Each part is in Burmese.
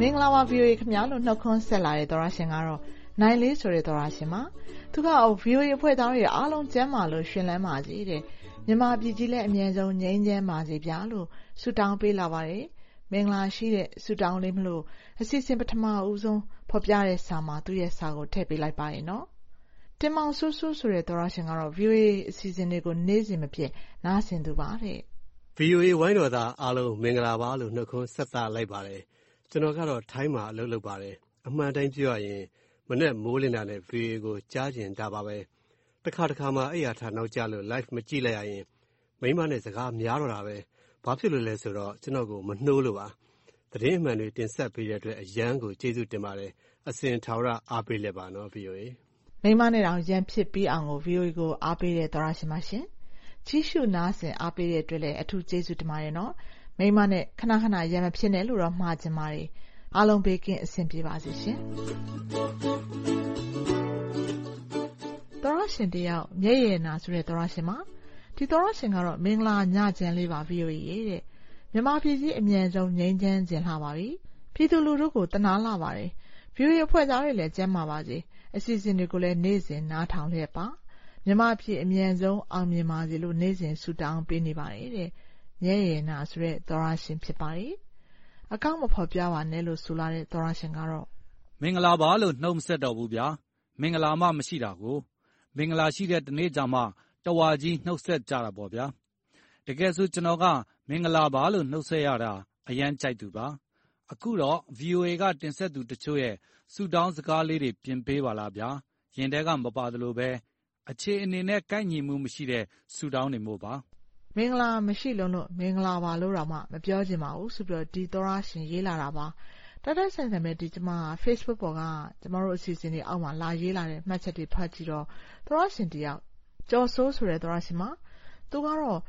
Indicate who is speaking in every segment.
Speaker 1: မင်္ဂလာပါ VOA ခင်ဗျာလို့နှုတ်ခွန်းဆက်လာတဲ့သောရရှင်ကတော့နိုင်လေးဆိုတဲ့သောရရှင်ပါသူက VOA အဖွဲ့သားတွေအားလုံးကျမ်းမာလို့ရှင်လန်းပါစေတဲ့မြန်မာပြည်ကြီးလည်းအမြဲဆုံးငြိမ်းချမ်းပါစေဗျာလို့ဆုတောင်းပေးလာပါတယ်မင်္ဂလာရှိတဲ့ဆုတောင်းလေးမလို့အစီအစဉ်ပထမဦးဆုံးဖော်ပြတဲ့စာမှာသူ့ရဲ့စာကိုထည့်ပေးလိုက်ပါရင်နော်တင်မောင်ဆူဆူဆိုတဲ့သောရရှင်ကတော့ VOA အစီအစဉ်တွေကိုနေ့စဉ်မပြတ်နားဆင်သူပါတဲ့
Speaker 2: VOA ဝိုင်းတော်သားအားလုံးမင်္ဂလာပါလို့နှုတ်ခွန်းဆက်သလိုက်ပါတယ် ကျွန်တော်ကတော့ ထိုင်းမှာ အလုပ်လုပ်ပါတယ်။အမှန်တိုင်းပြောရရင် မနက်မိုးလင်းတာနဲ့ VOA ကို ကြားချင်တာပါပဲ။တခါတခါမှအိပ်ယာထနောက်ကျလို့ Live မကြည့်လိုက်ရရင် မိန်းမနဲ့ စကားများတော့တာပဲ။ဘာဖြစ်လို့လဲဆိုတော့ ကျွန်တော့်ကို မနှိုးလို့ပါ။သတင်းအမှန်တွေ တင်ဆက်ပေးတဲ့အတွက် အရမ်းကို ကျေးဇူးတင်ပါတယ်။အစဉ်ထာဝရ အားပေးလက်ပါနော် VOA ။
Speaker 1: မိန်းမနဲ့တောင် ရန်ဖြစ်ပြီးအောင်ကို VOA ကို အားပေးတဲ့ သောတရှင်ပါရှင်။ကြည့်ရှုနားဆင် အားပေးတဲ့အတွက်လည်း အထူးကျေးဇူးတင်ပါတယ်နော် မိန်းမနဲ့ခဏခဏရန်မဖြစ်နဲ့လို့တော့မှာချင်ပါတယ်။အားလုံးဘေးကင်းအဆင်ပြေပါစေရှင်။သောရရှင်တယောက်မျက်ရည်နာဆိုတဲ့သောရရှင်မှာဒီသောရရှင်ကတော့မင်္ဂလာညချမ်းလေးပါ VOA ရဲ့တဲ့မြန်မာပြည်ကြီးအမြန်ဆုံးငြိမ်းချမ်းခြင်းလှပါပြီပြည်သူလူထုကိုတနာလာပါတယ် VOA အဖွဲ့သားတွေလည်းကျမ်းမာပါစေအစီအစဉ်တွေကိုလည်းနေ့စဉ်နားထောင်လျက်ပါမြန်မာပြည်အမြန်ဆုံးအောင်မြင်ပါစေလို့နေ့စဉ်ဆုတောင်းပေးနေပါတယ်တဲ့ မျက်ရည်နာဆိုတဲ့သောရရှင်ဖြစ်ပါတယ်။အကောင့်မဖော်ပြပါနဲ့လို့ဆိုလာတဲ့သောရရှင်ကတော့
Speaker 3: မင်္ဂလာပါလို့နှုတ်မဆက်တော့ဘူးဗျာ။မင်္ဂလာမှမရှိတာကိုမင်္ဂလာရှိတဲ့တနေ့ကြမှတဝါကြီးနှုတ်ဆက်ကြတာပေါ့ဗျာ။တကယ်ဆိုကျွန်တော်ကမင်္ဂလာပါလို့နှုတ်ဆက်ရတာအရန်ကြိုက်သူပါ။အခုတော့ VOA ကတင်ဆက်သူတချို့ရဲ့ဆူတောင်းစကားလေးတွေပြင်ပေးပါလားဗျာ။ရင်ထဲကမပါသလိုပဲအခြေအနေနဲ့ကိုက်ညီမှုမရှိတဲ့ဆူတောင်းနေမို့ပါ။
Speaker 1: မင်္ဂလာမရှိလုံးလို့မင်္ဂလာပါလို့တော့မှမပြောချင်ပါဘူးဆိုပြီးတော့ဒီသောရရှင်ရေးလာတာပါတိုက်တိုက်ဆိုင်ဆိုင်ပဲဒီကျမ Facebook ပေါ်ကကျမတို့အစီအစဉ်တွေအောက်မှာလာရေးလာတဲ့မှတ်ချက်တွေဖတ်ကြည့်တော့သောရရှင်တယောက်ကျော်စိုးဆိုတဲ့သောရရှင်မှာသူကတော့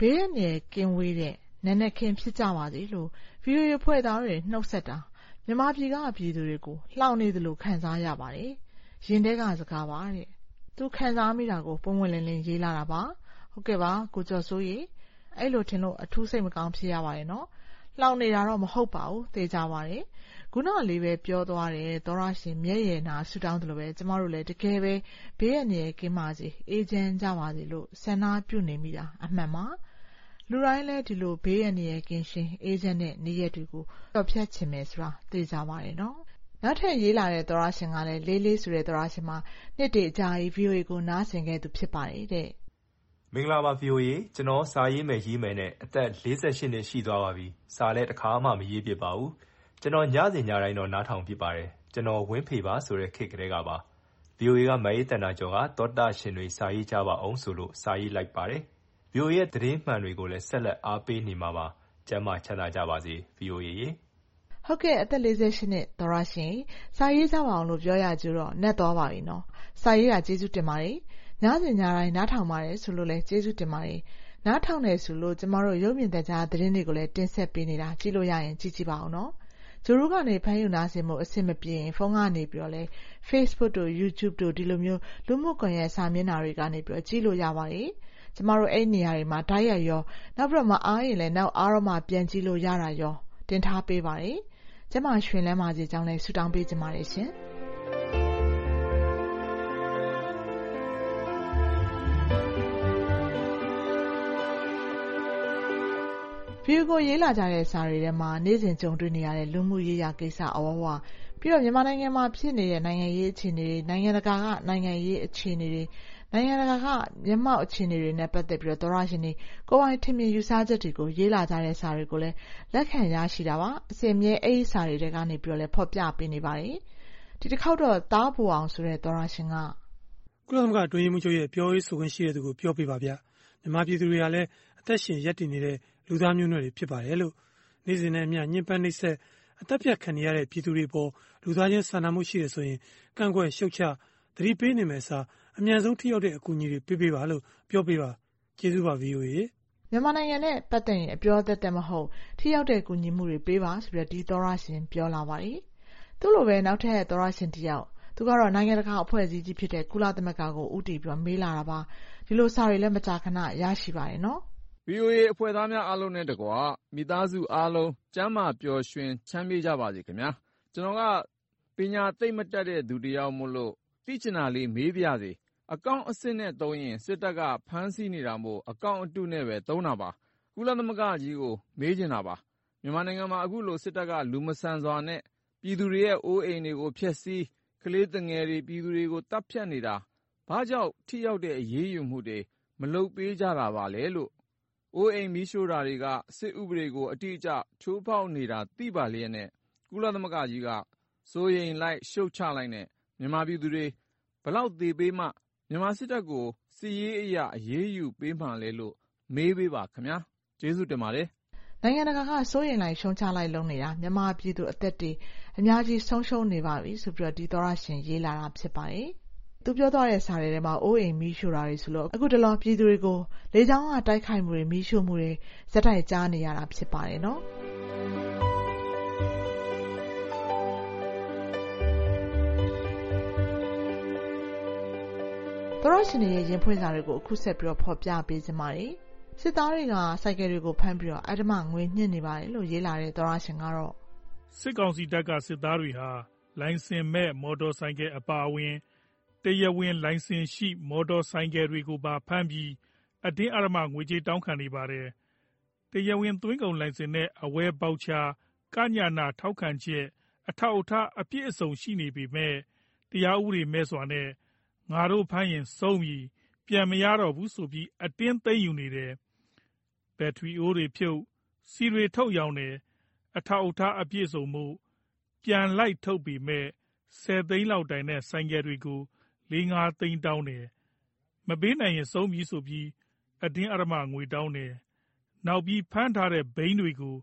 Speaker 1: ဘေးရနေကင်းဝေးတဲ့နက်နက်ခင်းဖြစ်ကြပါစေလို့ VOA ဖွဲ့သားတွေနှုတ်ဆက်တာမြန်မာပြည်ကပြည်သူတွေကိုလှောင်နေသလိုခံစားရပါတယ်ရင်ထဲကစကားပါတဲ့သူခံစားမိတာကိုပုံဝင်လင်းလင်းရေးလာတာပါ ဟုတ်ကဲ့ပါကိုကျော်စိုးရေအဲ့လိုထင်လို့အထူးစိတ်မကောင်းဖြစ်ရပါတယ်နော်။လှောင်နေတာတော့မဟုတ်ပါဘူးသေချာပါတယ်။ခုနလေးပဲပြောသွားတယ်သောရရှင်မျက်ရည်နာဆူတောင်းတယ်လို့ပဲကျမတို့လည်းတကယ်ပဲဘေးရန်ရဲ့ကင်းပါစေအေဂျင့်ကြပါစေလို့ဆန္ဒပြုနေမိတာအမှန်ပါလူတိုင်းလည်းဒီလိုဘေးရန်ရဲ့ကင်းရှင်းအေဂျင့်နဲ့နေရတူကိုတော့ဖြတ်ချင်မယ်ဆိုတာသိကြပါတယ်နော်နောက်ထပ်ရေးလာတဲ့သောရရှင်ကလည်းလေးလေးဆိုတဲ့သောရရှင်မှာနှစ်တည်းအကြာကြီး VOA ကိုနားဆင်ခဲ့သူဖြစ်ပါတယ်တဲ့
Speaker 4: မင်္ဂလာပါ VOA ကျွန်တော် စာရေးမယ် ရေးမယ်နဲ့ အသက်48နှစ် ရှိသွားပါပြီ စာလည်းတစ်ခါမှ မရေးဖြစ်ပါဘူး ကျွန်တော် ညစဉ်ညတိုင်းတော့ နားထောင်ဖြစ်ပါတယ် ကျွန်တော် ဝင်းဖေပါဆိုတဲ့ ခေတ်ကလေးကပါ VOA ကမရေးတန်တာကျော်က သောတာရှင်တွေ စာရေးကြပါအောင်ဆိုလို့ စာရေးလိုက်ပါတယ် VOA ရဲ့ သတင်းမှန်တွေကိုလည်း ဆက်လက် အားပေးနေမှာပါ ကျမ်းမာချမ်းသာကြပါစေ VOA ရေ
Speaker 1: ဟုတ်ကဲ့ အသက်48နှစ် သောရရှင်စာရေးကြပါအောင်လို့ ပြောရကြတော့နှက်သွားပါပြီနော်စာရေးတာ ကျေးဇူးတင်ပါတယ် ညစဉ်ညတိုင်း နားထောင်ပါတယ်ဆိုလို့လည်း ကျေးဇူးတင်ပါတယ်။နားထောင်တယ်ဆိုလို့ ကျမတို့ ရုပ်မြင်သံကြားသတင်းတွေကိုလည်း တင်ဆက်ပေးနေတာ ကြည့်လို့ရရင် ကြည့်ကြည့်ပါဦးနော်။ဂျိုရုကနေ ဖမ်းယူနားဆင်မှုအဆင်မပြေရင် ဖုန်းကနေပြီးတော့လဲ Facebook တို့ YouTube တို့ ဒီလိုမျိုး လူမှုကွန်ရက်စာမျက်နှာတွေကနေပြီးတော့ ကြည့်လို့ရပါတယ်။ကျမတို့ အဲ့နေရာတွေမှာဓာတ်ရိုက်ရော နောက်ပြီးတော့ မအားရင်လည်း နောက်အားတော့မှ ပြန်ကြည့်လို့ရတာရော တင်ထားပေးပါတယ်။ကျမရွှင်လန်းပါစေကြောင်းလည်း ဆုတောင်းပေးကြပါတယ်ရှင်။ view ကို ရေးလာကြတဲ့စာတွေထဲမှာ နေ့စဉ်ကြုံတွေ့နေရတဲ့ လူမှုရေးရာကိစ္စ အဝဝ ပြီးတော့ မြန်မာနိုင်ငံမှာ ဖြစ်နေတဲ့ နိုင်ငံရေး အခြေအနေတွေ နိုင်ငံတကာက နိုင်ငံရေးအခြေအနေတွေ နိုင်ငံတကာက မျက်မှောက်အခြေအနေတွေနဲ့ ပတ်သက်ပြီးတော့သောရရှင်တွေ ကိုပိုင်ထင်မြင်ယူဆချက်တွေကို ရေးလာကြတဲ့ စာတွေကိုလည်း လက်ခံရရှိတာပါ အစင်မြဲ အဲ့ဒီစာတွေထဲကနေပြီးတော့လည်းဖော်ပြပေးနေပါတယ် ဒီတစ်ခေါက်တော့တားပူအောင်ဆိုတဲ့ သောရရှင်က
Speaker 5: ကုလသမဂ္ဂတွင်းမှုချုပ်ရဲ့ ပြောရေးဆိုခွင့်ရှိတဲ့သူကို ပြောပြပါဗျ မြန်မာပြည်သူတွေကလည်း အသက်ရှင်ရပ်တည်နေတဲ့ လူသားမျိုးနွယ်တွေ ဖြစ်ပါတယ်လို့ နေ့စဉ်နဲ့အမျှ ညှဉ်းပန်းနှိပ်စက် အသက်ဖြတ်ခံနေရတဲ့ ပြည်သူတွေအပေါ် လူသားချင်းစာနာမှု ရှိတယ်ဆိုရင် ကန့်ကွက်ရှုတ်ချ သတိပေးနေမယ်အစား အမြန်ဆုံး ထိရောက်တဲ့ အကူအညီတွေ ပေးပေးပါလို့ ပြောပေးပါ။ကျေးဇူးပါ VOA
Speaker 1: မြန်မာနိုင်ငံနဲ့ ပတ်သက်ရင် အပြောသက်သက်မဟုတ် ထိရောက်တဲ့ ကူညီမှုတွေ ပေးပါဆိုပြီးဒီသောရရှင် ပြောလာပါတယ်။သူ့လိုပဲ နောက်ထပ် သောရရှင်တယောက် သူကတော့ နိုင်ငံတကာ အဖွဲ့အစည်းကြီးဖြစ်တဲ့ ကုလသမဂ္ဂကို ဦးတည်ပြီး မေးလာတာပါ။ဒီလိုစာတွေလည်း မကြာခဏ ရရှိပါတယ်နော်။
Speaker 6: VOA အဖွဲ့သားများအားလုံးနဲ့တကွ မိသားစုအားလုံး ကျန်းမာပျော်ရွှင် ချမ်းမြေ့ကြပါစေခင်ဗျာ။ကျွန်တော်က ပညာသိပ်မတတ်တဲ့သူတယောက်မို့လို့ သိချင်တာလေး မေးပါရစေ။အကောင့်အစစ်နဲ့သုံးရင် စစ်တပ်က ဖမ်းဆီးနေတာမို့ အကောင့်အတုနဲ့ပဲ သုံးတာပါ။ကုလသမဂ္ဂကြီးကို မေးချင်တာပါ။မြန်မာနိုင်ငံမှာ အခုလို စစ်တပ်က လူမဆန်စွာနဲ့ ပြည်သူတွေရဲ့ အိုးအိမ်တွေကို ဖျက်ဆီး၊ကလေးသူငယ်တွေ၊ပြည်သူတွေကို သတ်ဖြတ်နေတာ ဘာကြောင့် ထိရောက်တဲ့ အရေးယူမှုတွေ မလုပ်ပေးကြတာပါလဲလို့ အိုးအိမ်မီးရှို့တာတွေက စစ်ဥပဒေကို အတိအကျ ချိုးဖောက်နေတာ သိပါလျက်နဲ့ ကုလသမဂ္ဂကြီးက စိုးရိမ်လိုက် ရှုတ်ချလိုက်နဲ့ မြန်မာပြည်သူတွေ ဘယ်လောက်သေပေးမှ မြန်မာစစ်တပ်ကို စစ်ရေးအရ အရေးယူပေးမှာလဲလို့ မေးပေးပါခင်ဗျာ။ကျေးဇူးတင်ပါတယ်။
Speaker 1: နိုင်ငံတကာက စိုးရိမ်လိုက် ရှုတ်ချလိုက်လုပ်နေတာ မြန်မာပြည်သူအသက်တွေ အများကြီး ဆုံးရှုံးနေပါပြီဆိုပြီး ဒီသောတရှင် ရေးလာတာ ဖြစ်ပါတယ်။ သူပြောသွားတဲ့စာတွေထဲမှာအိုးအိမ်မီးရှို့တာတွေဆိုလို့အခုတလောပြည်သူတွေကိုလေကြောင်းကတိုက်ခိုက်မှုတွေမီးရှို့မှုတွေဆက်တိုက်ကြားနေရတာဖြစ်ပါတယ်နော်။သောတရှင်တွေရဲ့ရင်ဖွင့်စာတွေကိုအခုဆက်ပြီးဖော်ပြပေးချင်ပါတယ်။စစ်သားတွေကဆိုင်ကယ်တွေကိုဖမ်းပြီးအဓမ္မငွေညှစ်နေပါတယ်လို့ရေးလာတဲ့သောတရှင်ကတော့
Speaker 7: စစ်ကောင်စီတပ်ကစစ်သားတွေဟာလိုင်စင်မဲ့မော်တော်ဆိုင်ကယ်အပါအဝင် တရားဝင်လိုင်စင်ရှိ မော်တော်ဆိုင်ကယ်တွေကိုပါဖမ်းပြီး အတင်းအဓမ္မ ငွေကြေးတောင်းခံနေပါတယ်။တရားဝင် သွင်းကုန်လိုင်စင်နဲ့ အဝယ်ဘောက်ချာ၊ကညန ထောက်ခံချက် အထောက်အထား အပြည့်အစုံ ရှိနေပေမယ့် တရားဥပဒေမဲ့စွာနဲ့ ငါတို့ဖမ်းရင်ဆုံးပြီ၊ပြန်မရတော့ဘူးဆိုပြီး အတင်းသိမ်းယူနေတယ်။ဘက်ထရီအိုးတွေဖြုတ်၊ဆီတွေထုတ်ရောင်းတယ်။အထောက်အထား အပြည့်အစုံမို့ ပြန်လိုက်ထုတ်ပေမယ့်ဆယ်သိန်းလောက်တန်တဲ့ ဆိုင်ကယ်တွေကို လေးငါးသိန်းတောင်းတယ်။မပေးနိုင်ရင် ဆုံးပြီဆိုပြီး အတင်းအဓမ္မ ငွေတောင်းတယ်။နောက်ပြီး ဖမ်းထားတဲ့ ဘိန်းတွေကို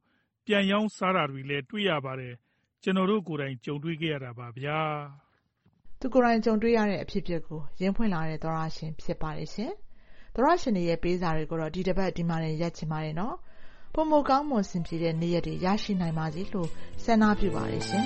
Speaker 7: ပြန်ရောင်းစားတာတွေလည်း တွေ့ရပါတယ်။ကျနော်တို့ကိုယ်တိုင် ကြုံတွေ့ခဲ့ရတာပါဗျာ။”
Speaker 1: သူကိုယ်တိုင် ကြုံတွေ့ရတဲ့ အဖြစ်အပျက်ကိုရေးဖွင့်လာတဲ့ သောတရှင် ဖြစ်ပါတယ်ရှင်။သောတရှင်တွေရဲ့ ပေးစာတွေကိုတော့ ဒီတပတ် ဒီမှာတင် ရပ်ချင်ပါတယ်နော်။ပိုမိုကောင်းမွန်အဆင်ပြေတဲ့ နေ့ရက်တွေ ရရှိနိုင်ပါစေလို့ ဆန္ဒပြုပါတယ်ရှင်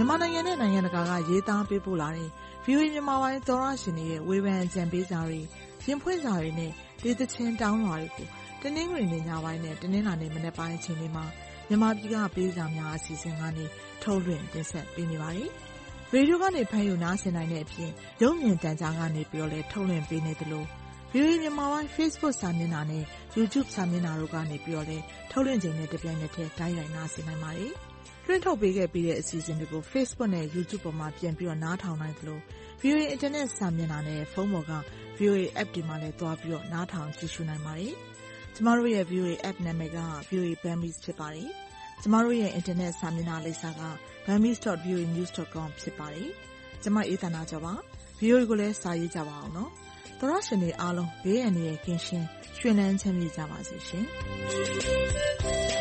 Speaker 1: မြန်မာနိုင်ငံနဲ့ နိုင်ငံတကာက ရေးသားပေးပို့လာတဲ့ VOA မြန်မာပိုင်းသောတရှင်တွေရဲ့ ဝေဖန်အကြံပေးစာတွေ၊ရင်ဖွင့်စာတွေနဲ့ ဒေသချင်းတောင်းလွှာတွေကို တနင်္ဂနွေနေ့ ညပိုင်းနဲ့ တနင်္လာနေ့ မနက်ပိုင်း အချိန်တွေမှာ မြန်မာပြည်က ပေးစာများ အစီအစဉ်ကနေ ထုတ်လွှင့်တင်ဆက်ပေးနေပါတယ်။ရေဒီယိုကနေ ဖမ်းယူနားဆင်နိုင်တဲ့အပြင် ရုပ်မြင်သံကြားကနေလည်း ထုတ်လွှင့်ပေးနေသလို VOA မြန်မာပိုင်း Facebook စာမျက်နှာနဲ့ YouTube စာမျက်နှာတို့ကနေလည်း ထုတ်လွှင့်ချိန်နဲ့ တပြိုင်နက်တည်း တိုက်ရိုက်နားဆင်နိုင်ပါတယ်။ လွှင့်ထုတ်ပေးခဲ့ပြီးတဲ့ အစီအစဉ်တွေကို Facebook နဲ့ YouTube ပေါ်မှာ ပြန်ပြီးနားထောင်နိုင်သလို VOA အင်တာနက်စာမျက်နှာနဲ့ ဖုန်းပေါ်က VOA App တွေမှာလည်း သွားပြီးနားထောင်ကြည့်ရှုနိုင်ပါတယ်။ကျမတို့ရဲ့ VOA App နာမည်က VOA Burmese ဖြစ်ပါတယ်။ကျမတို့ရဲ့ အင်တာနက်စာမျက်နှာလိပ်စာက burmese.voanews.com ဖြစ်ပါတယ်။ကျမ အေးသန္တာကျော်ပါ။ VOA ကိုလည်း စာရေးကြပါအောင်နော်။သောတရှင်တွေအားလုံး ဘေးအန္တရာယ်ကင်းရှင်း၊ရွှင်လန်းချမ်းမြေ့ကြပါစေရှင်။